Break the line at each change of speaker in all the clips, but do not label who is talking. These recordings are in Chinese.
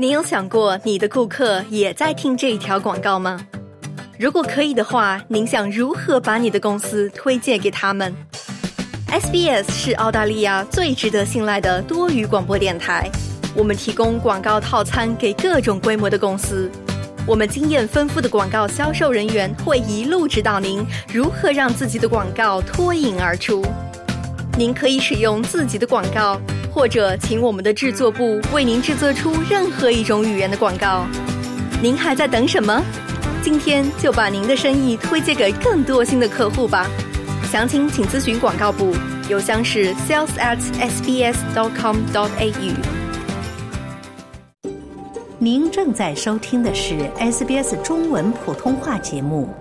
你有想过你的顾客也在听这一条广告吗？如果可以的话，您想如何把你的公司推荐给他们？SBS 是澳大利亚最值得信赖的多语广播电台，我们提供广告套餐给各种规模的公司。我们经验丰富的广告销售人员会一路指导您如何让自己的广告脱颖而出。您可以使用自己的广告，或者请我们的制作部为您制作出任何一种语言的广告。您还在等什么？今天就把您的生意推荐给更多新的客户吧。详情请咨询广告部，邮箱是 sales at sbs dot com dot au。
您正在收听的是 SBS 中文普通话节目。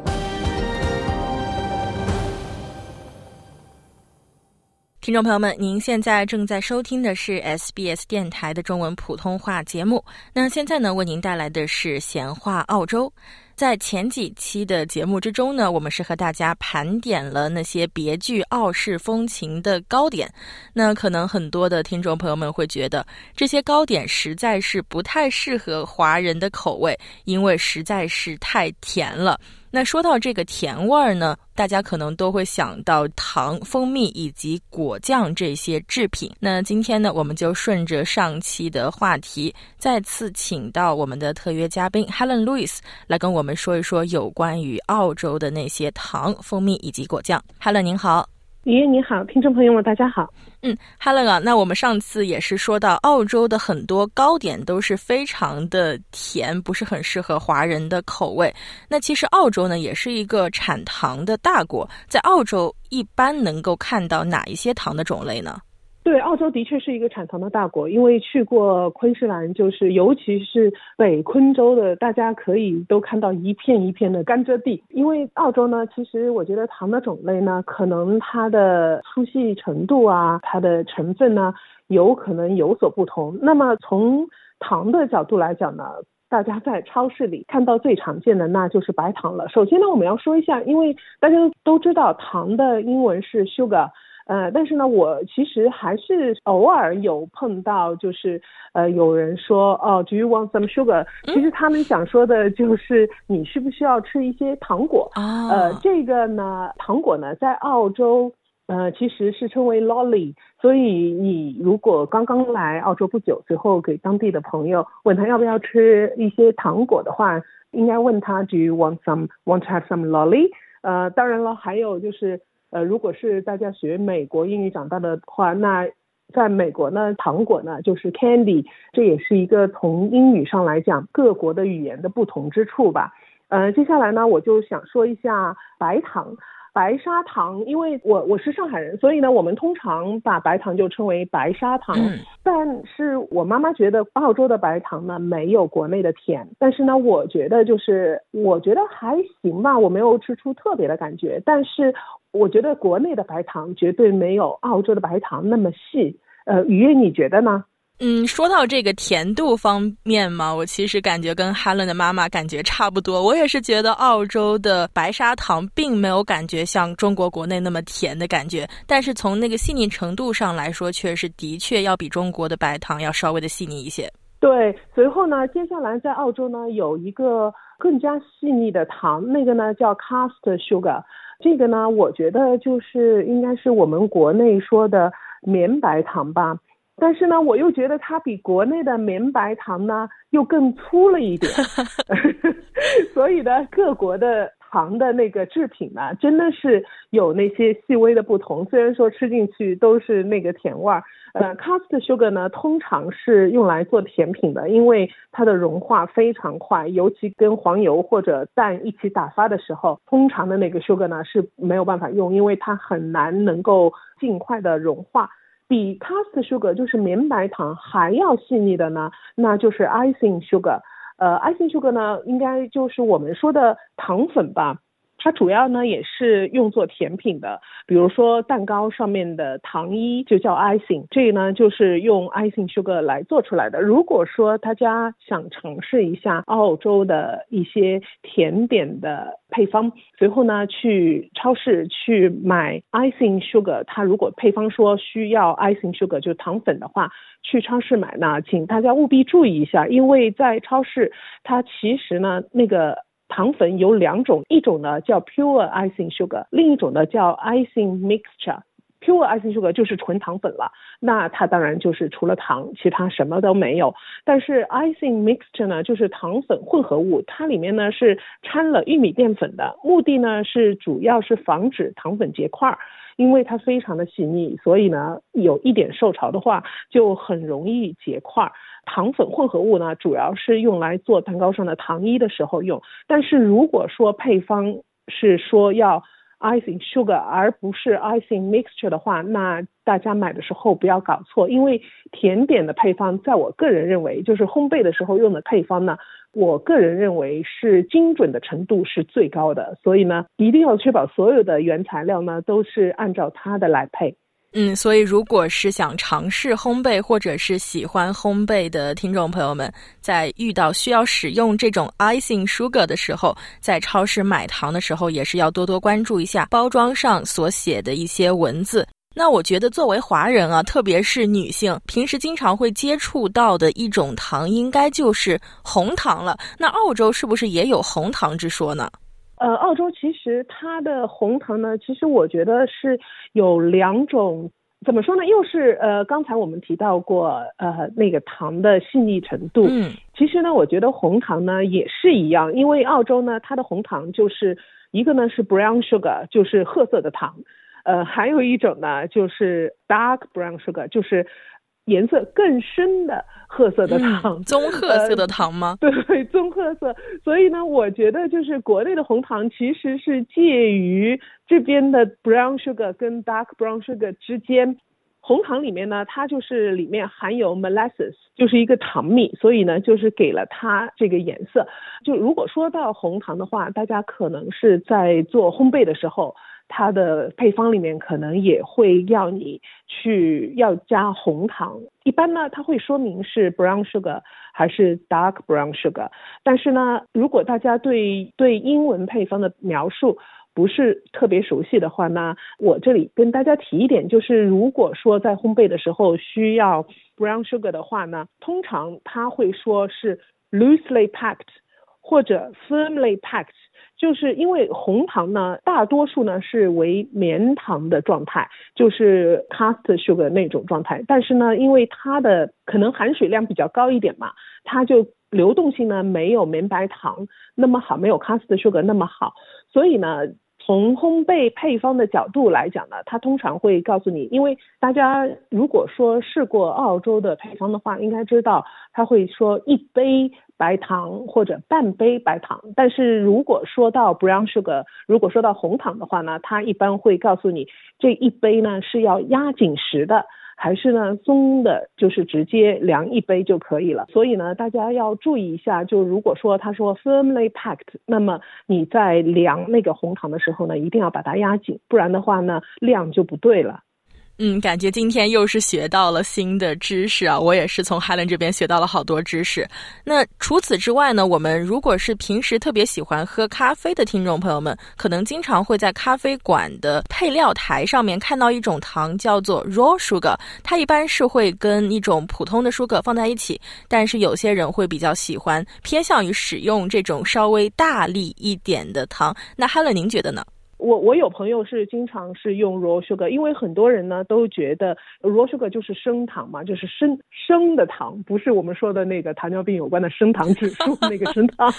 听众朋友们，您现在正在收听的是 SBS 电台的中文普通话节目。那现在呢，为您带来的是闲话澳洲。在前几期的节目之中呢，我们是和大家盘点了那些别具澳式风情的糕点。那可能很多的听众朋友们会觉得，这些糕点实在是不太适合华人的口味，因为实在是太甜了。那说到这个甜味儿呢，大家可能都会想到糖、蜂蜜以及果酱这些制品。那今天呢，我们就顺着上期的话题，再次请到我们的特约嘉宾 Helen Lewis 来跟我们说一说有关于澳洲的那些糖、蜂蜜以及果酱。Helen 您好。
爷爷你好，听众朋友们大家好。
嗯哈喽啊，那我们上次也是说到澳洲的很多糕点都是非常的甜，不是很适合华人的口味。那其实澳洲呢也是一个产糖的大国，在澳洲一般能够看到哪一些糖的种类呢？
对，澳洲的确是一个产糖的大国，因为去过昆士兰，就是尤其是北昆州的，大家可以都看到一片一片的甘蔗地。因为澳洲呢，其实我觉得糖的种类呢，可能它的粗细程度啊，它的成分呢，有可能有所不同。那么从糖的角度来讲呢，大家在超市里看到最常见的那就是白糖了。首先呢，我们要说一下，因为大家都知道糖的英文是 sugar。呃，但是呢，我其实还是偶尔有碰到，就是呃，有人说哦，Do you want some sugar？其实他们想说的就是你需不需要吃一些糖果
啊？
呃，这个呢，糖果呢，在澳洲呃其实是称为 lolly，所以你如果刚刚来澳洲不久，最后给当地的朋友问他要不要吃一些糖果的话，应该问他 Do you want some？Want to have some lolly？呃，当然了，还有就是。呃，如果是大家学美国英语长大的话，那在美国呢，糖果呢就是 candy，这也是一个从英语上来讲各国的语言的不同之处吧。呃，接下来呢，我就想说一下白糖。白砂糖，因为我我是上海人，所以呢，我们通常把白糖就称为白砂糖。但是我妈妈觉得澳洲的白糖呢没有国内的甜，但是呢，我觉得就是我觉得还行吧，我没有吃出特别的感觉。但是我觉得国内的白糖绝对没有澳洲的白糖那么细。呃，雨月你觉得呢？
嗯，说到这个甜度方面嘛，我其实感觉跟 Helen 的妈妈感觉差不多。我也是觉得澳洲的白砂糖并没有感觉像中国国内那么甜的感觉，但是从那个细腻程度上来说，确实的确要比中国的白糖要稍微的细腻一些。
对，随后呢，接下来在澳洲呢有一个更加细腻的糖，那个呢叫 cast sugar，这个呢我觉得就是应该是我们国内说的绵白糖吧。但是呢，我又觉得它比国内的绵白糖呢又更粗了一点，所以呢，各国的糖的那个制品呢，真的是有那些细微的不同。虽然说吃进去都是那个甜味儿，呃，cast sugar 呢通常是用来做甜品的，因为它的融化非常快，尤其跟黄油或者蛋一起打发的时候，通常的那个 sugar 呢是没有办法用，因为它很难能够尽快的融化。比 cast sugar 就是绵白糖还要细腻的呢，那就是 icing sugar。呃爱心 sugar 呢，应该就是我们说的糖粉吧。它主要呢也是用作甜品的，比如说蛋糕上面的糖衣就叫 icing，这呢就是用 icing sugar 来做出来的。如果说大家想尝试一下澳洲的一些甜点的配方，随后呢去超市去买 icing sugar，它如果配方说需要 icing sugar 就糖粉的话，去超市买呢，请大家务必注意一下，因为在超市它其实呢那个。糖粉有两种，一种呢叫 pure icing sugar，另一种呢叫 icing mixture。pure icing sugar 就是纯糖粉了，那它当然就是除了糖，其他什么都没有。但是 icing mixture 呢，就是糖粉混合物，它里面呢是掺了玉米淀粉的，目的呢是主要是防止糖粉结块儿，因为它非常的细腻，所以呢有一点受潮的话就很容易结块。糖粉混合物呢，主要是用来做蛋糕上的糖衣的时候用。但是如果说配方是说要 icing sugar 而不是 icing mixture 的话，那大家买的时候不要搞错，因为甜点的配方，在我个人认为，就是烘焙的时候用的配方呢，我个人认为是精准的程度是最高的。所以呢，一定要确保所有的原材料呢都是按照它的来配。
嗯，所以如果是想尝试烘焙或者是喜欢烘焙的听众朋友们，在遇到需要使用这种 icing sugar 的时候，在超市买糖的时候，也是要多多关注一下包装上所写的一些文字。那我觉得作为华人啊，特别是女性，平时经常会接触到的一种糖，应该就是红糖了。那澳洲是不是也有红糖之说呢？
呃，澳洲其实它的红糖呢，其实我觉得是有两种，怎么说呢？又是呃，刚才我们提到过，呃，那个糖的细腻程度。
嗯。
其实呢，我觉得红糖呢也是一样，因为澳洲呢，它的红糖就是一个呢是 brown sugar，就是褐色的糖，呃，还有一种呢就是 dark brown sugar，就是。颜色更深的褐色的糖，
棕褐色的糖吗？
对，棕褐色。所以呢，我觉得就是国内的红糖其实是介于这边的 brown sugar 跟 dark brown sugar 之间。红糖里面呢，它就是里面含有 molasses，就是一个糖蜜，所以呢，就是给了它这个颜色。就如果说到红糖的话，大家可能是在做烘焙的时候。它的配方里面可能也会要你去要加红糖，一般呢，它会说明是 brown sugar 还是 dark brown sugar。但是呢，如果大家对对英文配方的描述不是特别熟悉的话呢，我这里跟大家提一点，就是如果说在烘焙的时候需要 brown sugar 的话呢，通常它会说是 loosely packed 或者 firmly packed。就是因为红糖呢，大多数呢是为绵糖的状态，就是 cast sugar 那种状态。但是呢，因为它的可能含水量比较高一点嘛，它就流动性呢没有绵白糖那么好，没有 cast sugar 那么好。所以呢，从烘焙配方的角度来讲呢，它通常会告诉你，因为大家如果说试过澳洲的配方的话，应该知道它会说一杯。白糖或者半杯白糖，但是如果说到 brown sugar，如果说到红糖的话呢，它一般会告诉你这一杯呢是要压紧实的，还是呢松的，就是直接量一杯就可以了。所以呢，大家要注意一下，就如果说他说 firmly packed，那么你在量那个红糖的时候呢，一定要把它压紧，不然的话呢量就不对了。
嗯，感觉今天又是学到了新的知识啊！我也是从 Helen 这边学到了好多知识。那除此之外呢，我们如果是平时特别喜欢喝咖啡的听众朋友们，可能经常会在咖啡馆的配料台上面看到一种糖，叫做 raw sugar。它一般是会跟一种普通的 sugar 放在一起，但是有些人会比较喜欢偏向于使用这种稍微大力一点的糖。那 Helen，您觉得呢？
我我有朋友是经常是用 raw sugar，因为很多人呢都觉得 raw sugar 就是升糖嘛，就是升升的糖，不是我们说的那个糖尿病有关的升糖指数那个升糖。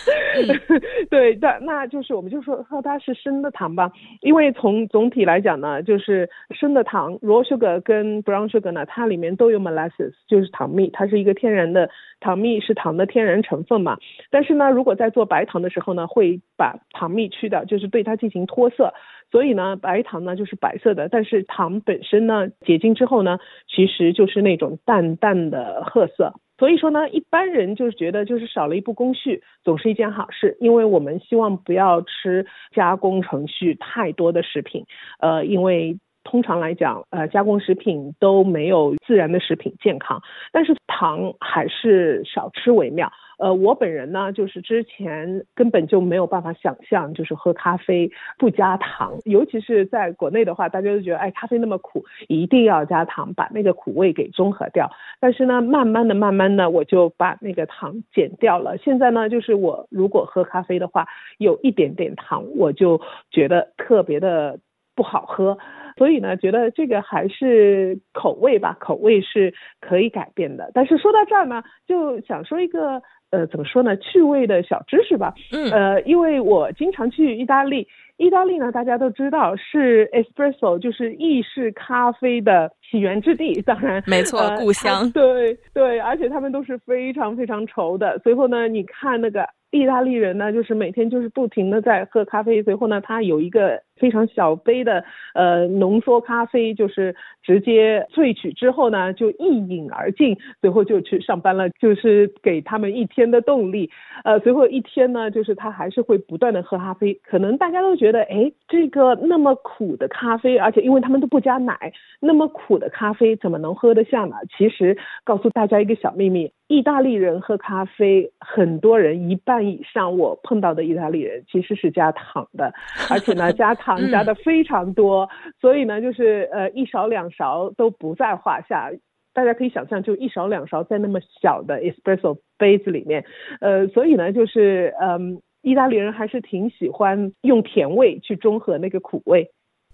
对，那那就是我们就说说它是升的糖吧，因为从总体来讲呢，就是升的糖 raw sugar 跟 brown sugar 呢，它里面都有 molasses，就是糖蜜，它是一个天然的糖蜜，是糖的天然成分嘛。但是呢，如果在做白糖的时候呢，会把糖蜜去掉，就是对它进行脱色。所以呢，白糖呢就是白色的，但是糖本身呢结晶之后呢，其实就是那种淡淡的褐色。所以说呢，一般人就是觉得就是少了一步工序，总是一件好事，因为我们希望不要吃加工程序太多的食品，呃，因为。通常来讲，呃，加工食品都没有自然的食品健康，但是糖还是少吃为妙。呃，我本人呢，就是之前根本就没有办法想象，就是喝咖啡不加糖，尤其是在国内的话，大家都觉得，哎，咖啡那么苦，一定要加糖，把那个苦味给中和掉。但是呢，慢慢的、慢慢的，我就把那个糖减掉了。现在呢，就是我如果喝咖啡的话，有一点点糖，我就觉得特别的不好喝。所以呢，觉得这个还是口味吧，口味是可以改变的。但是说到这儿呢，就想说一个呃，怎么说呢，趣味的小知识吧。
嗯。
呃，因为我经常去意大利，意大利呢，大家都知道是 espresso，就是意式咖啡的起源之地。当然，
没错，故乡。
对对，而且他们都是非常非常稠的。随后呢，你看那个意大利人呢，就是每天就是不停的在喝咖啡。随后呢，他有一个。非常小杯的呃浓缩咖啡，就是直接萃取之后呢，就一饮而尽，随后就去上班了，就是给他们一天的动力。呃，随后一天呢，就是他还是会不断的喝咖啡。可能大家都觉得，哎，这个那么苦的咖啡，而且因为他们都不加奶，那么苦的咖啡怎么能喝得下呢？其实告诉大家一个小秘密，意大利人喝咖啡，很多人一半以上我碰到的意大利人其实是加糖的，而且呢加糖。加的非常多，所以呢，就是呃一勺两勺都不在话下。大家可以想象，就一勺两勺在那么小的 espresso 杯子里面，呃，所以呢，就是嗯，意大利人还是挺喜欢用甜味去中和那个苦味。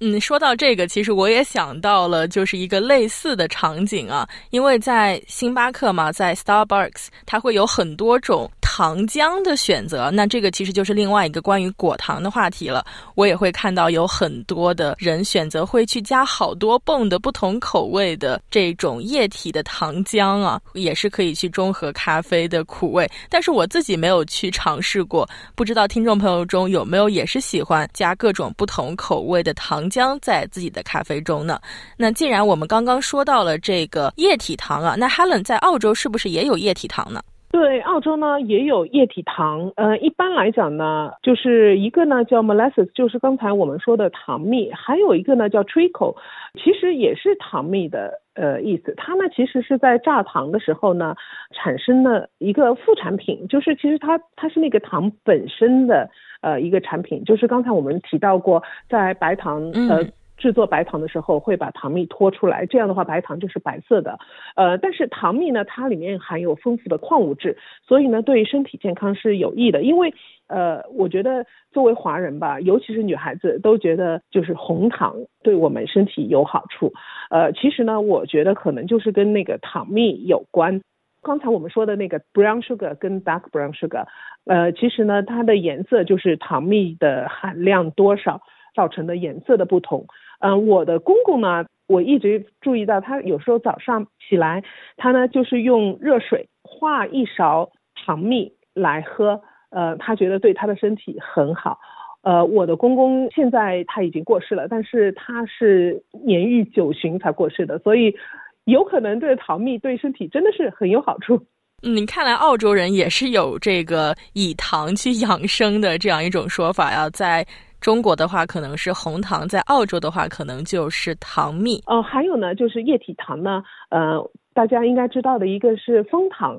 嗯，说到这个，其实我也想到了，就是一个类似的场景啊，因为在星巴克嘛，在 Starbucks，它会有很多种糖浆的选择。那这个其实就是另外一个关于果糖的话题了。我也会看到有很多的人选择会去加好多泵的不同口味的这种液体的糖浆啊，也是可以去中和咖啡的苦味。但是我自己没有去尝试过，不知道听众朋友中有没有也是喜欢加各种不同口味的糖。浆在自己的咖啡中呢。那既然我们刚刚说到了这个液体糖啊，那 Helen 在澳洲是不是也有液体糖呢？
对，澳洲呢也有液体糖。呃，一般来讲呢，就是一个呢叫 molasses，就是刚才我们说的糖蜜，还有一个呢叫 treacle，其实也是糖蜜的呃意思。它呢其实是在榨糖的时候呢产生的一个副产品，就是其实它它是那个糖本身的。呃，一个产品就是刚才我们提到过，在白糖呃制作白糖的时候，会把糖蜜脱出来，这样的话白糖就是白色的。呃，但是糖蜜呢，它里面含有丰富的矿物质，所以呢，对身体健康是有益的。因为呃，我觉得作为华人吧，尤其是女孩子，都觉得就是红糖对我们身体有好处。呃，其实呢，我觉得可能就是跟那个糖蜜有关。刚才我们说的那个 brown sugar 跟 dark brown sugar，呃，其实呢，它的颜色就是糖蜜的含量多少造成的颜色的不同。嗯，我的公公呢，我一直注意到他有时候早上起来，他呢就是用热水化一勺糖蜜来喝，呃，他觉得对他的身体很好。呃，我的公公现在他已经过世了，但是他是年逾九旬才过世的，所以。有可能这个糖蜜对身体真的是很有好处。
嗯，看来澳洲人也是有这个以糖去养生的这样一种说法呀。在中国的话，可能是红糖；在澳洲的话，可能就是糖蜜。
哦，还有呢，就是液体糖呢。呃，大家应该知道的一个是枫糖，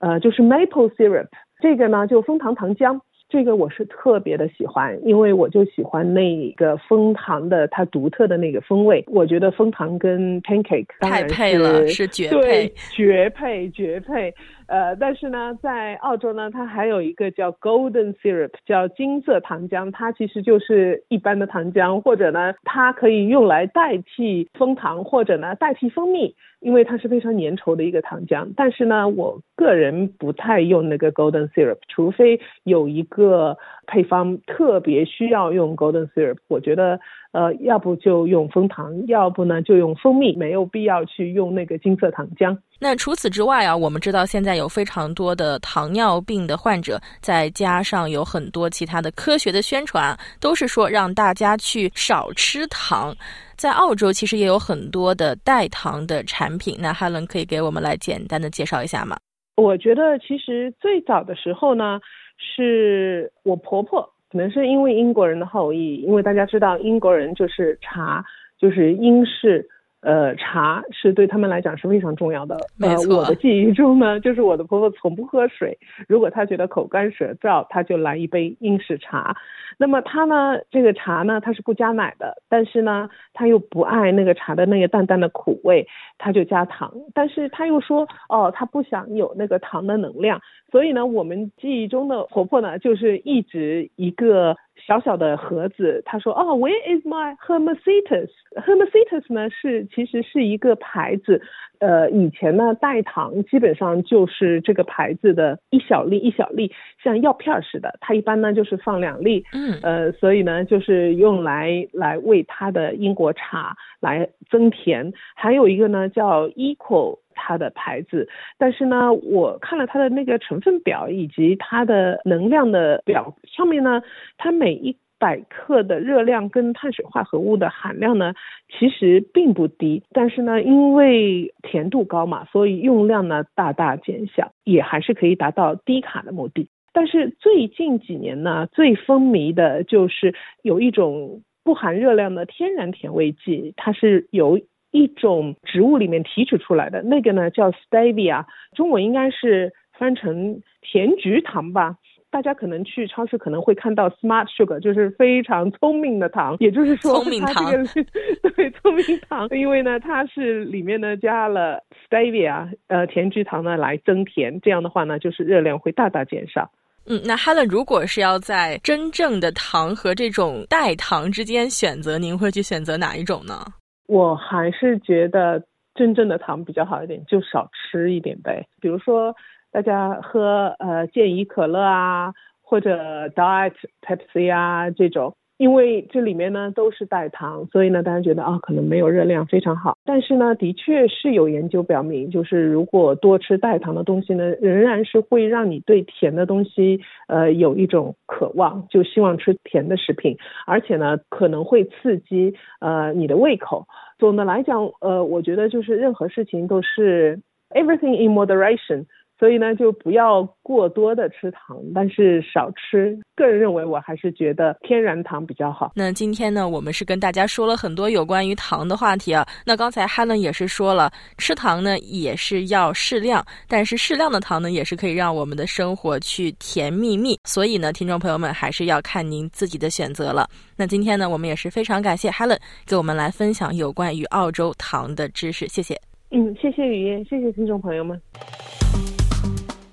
呃，就是 maple syrup，这个呢就枫糖糖浆。这个我是特别的喜欢，因为我就喜欢那个枫糖的它独特的那个风味。我觉得枫糖跟 pancake
太配了，是绝
配，绝配，绝配。呃，但是呢，在澳洲呢，它还有一个叫 golden syrup，叫金色糖浆，它其实就是一般的糖浆，或者呢，它可以用来代替枫糖，或者呢，代替蜂蜜，因为它是非常粘稠的一个糖浆。但是呢，我个人不太用那个 golden syrup，除非有一个配方特别需要用 golden syrup，我觉得。呃，要不就用枫糖，要不呢就用蜂蜜，没有必要去用那个金色糖浆。
那除此之外啊，我们知道现在有非常多的糖尿病的患者，再加上有很多其他的科学的宣传，都是说让大家去少吃糖。在澳洲其实也有很多的代糖的产品，那哈伦可以给我们来简单的介绍一下吗？
我觉得其实最早的时候呢，是我婆婆，可能是因为英国人的后裔，因为大家知道英国人就是茶，就是英式。呃，茶是对他们来讲是非常重要的。
没
错，我的记忆中呢，就是我的婆婆从不喝水，如果她觉得口干舌燥，她就来一杯英式茶。那么她呢，这个茶呢，她是不加奶的，但是呢，她又不爱那个茶的那个淡淡的苦味，她就加糖。但是她又说，哦，她不想有那个糖的能量，所以呢，我们记忆中的婆婆呢，就是一直一个。小小的盒子，他说：“哦，Where is my Hermesitus？Hermesitus 呢是其实是一个牌子，呃，以前呢代糖基本上就是这个牌子的一小粒一小粒，像药片似的，它一般呢就是放两粒，呃，所以呢就是用来来为它的英国茶来增甜。还有一个呢叫 Equal。”它的牌子，但是呢，我看了它的那个成分表以及它的能量的表上面呢，它每一百克的热量跟碳水化合物的含量呢，其实并不低，但是呢，因为甜度高嘛，所以用量呢大大减小，也还是可以达到低卡的目的。但是最近几年呢，最风靡的就是有一种不含热量的天然甜味剂，它是由。一种植物里面提取出来的那个呢，叫 stevia，中文应该是翻成甜菊糖吧。大家可能去超市可能会看到 smart sugar，就是非常聪明的糖，也就是说它这个对聪明糖，因为呢它是里面呢加了 stevia，呃甜菊糖呢来增甜，这样的话呢就是热量会大大减少。
嗯，那 Helen 如果是要在真正的糖和这种代糖之间选择，您会去选择哪一种呢？
我还是觉得真正的糖比较好一点，就少吃一点呗。比如说，大家喝呃健怡可乐啊，或者 Diet Pepsi 啊这种。因为这里面呢都是代糖，所以呢大家觉得啊可能没有热量非常好。但是呢，的确是有研究表明，就是如果多吃代糖的东西呢，仍然是会让你对甜的东西呃有一种渴望，就希望吃甜的食品，而且呢可能会刺激呃你的胃口。总的来讲，呃，我觉得就是任何事情都是 everything in moderation。所以呢，就不要过多的吃糖，但是少吃。个人认为，我还是觉得天然糖比较好。
那今天呢，我们是跟大家说了很多有关于糖的话题啊。那刚才 Helen 也是说了，吃糖呢也是要适量，但是适量的糖呢，也是可以让我们的生活去甜蜜蜜。所以呢，听众朋友们还是要看您自己的选择了。那今天呢，我们也是非常感谢 Helen 给我们来分享有关于澳洲糖的知识，谢谢。
嗯，谢谢雨燕，谢谢听众朋友们。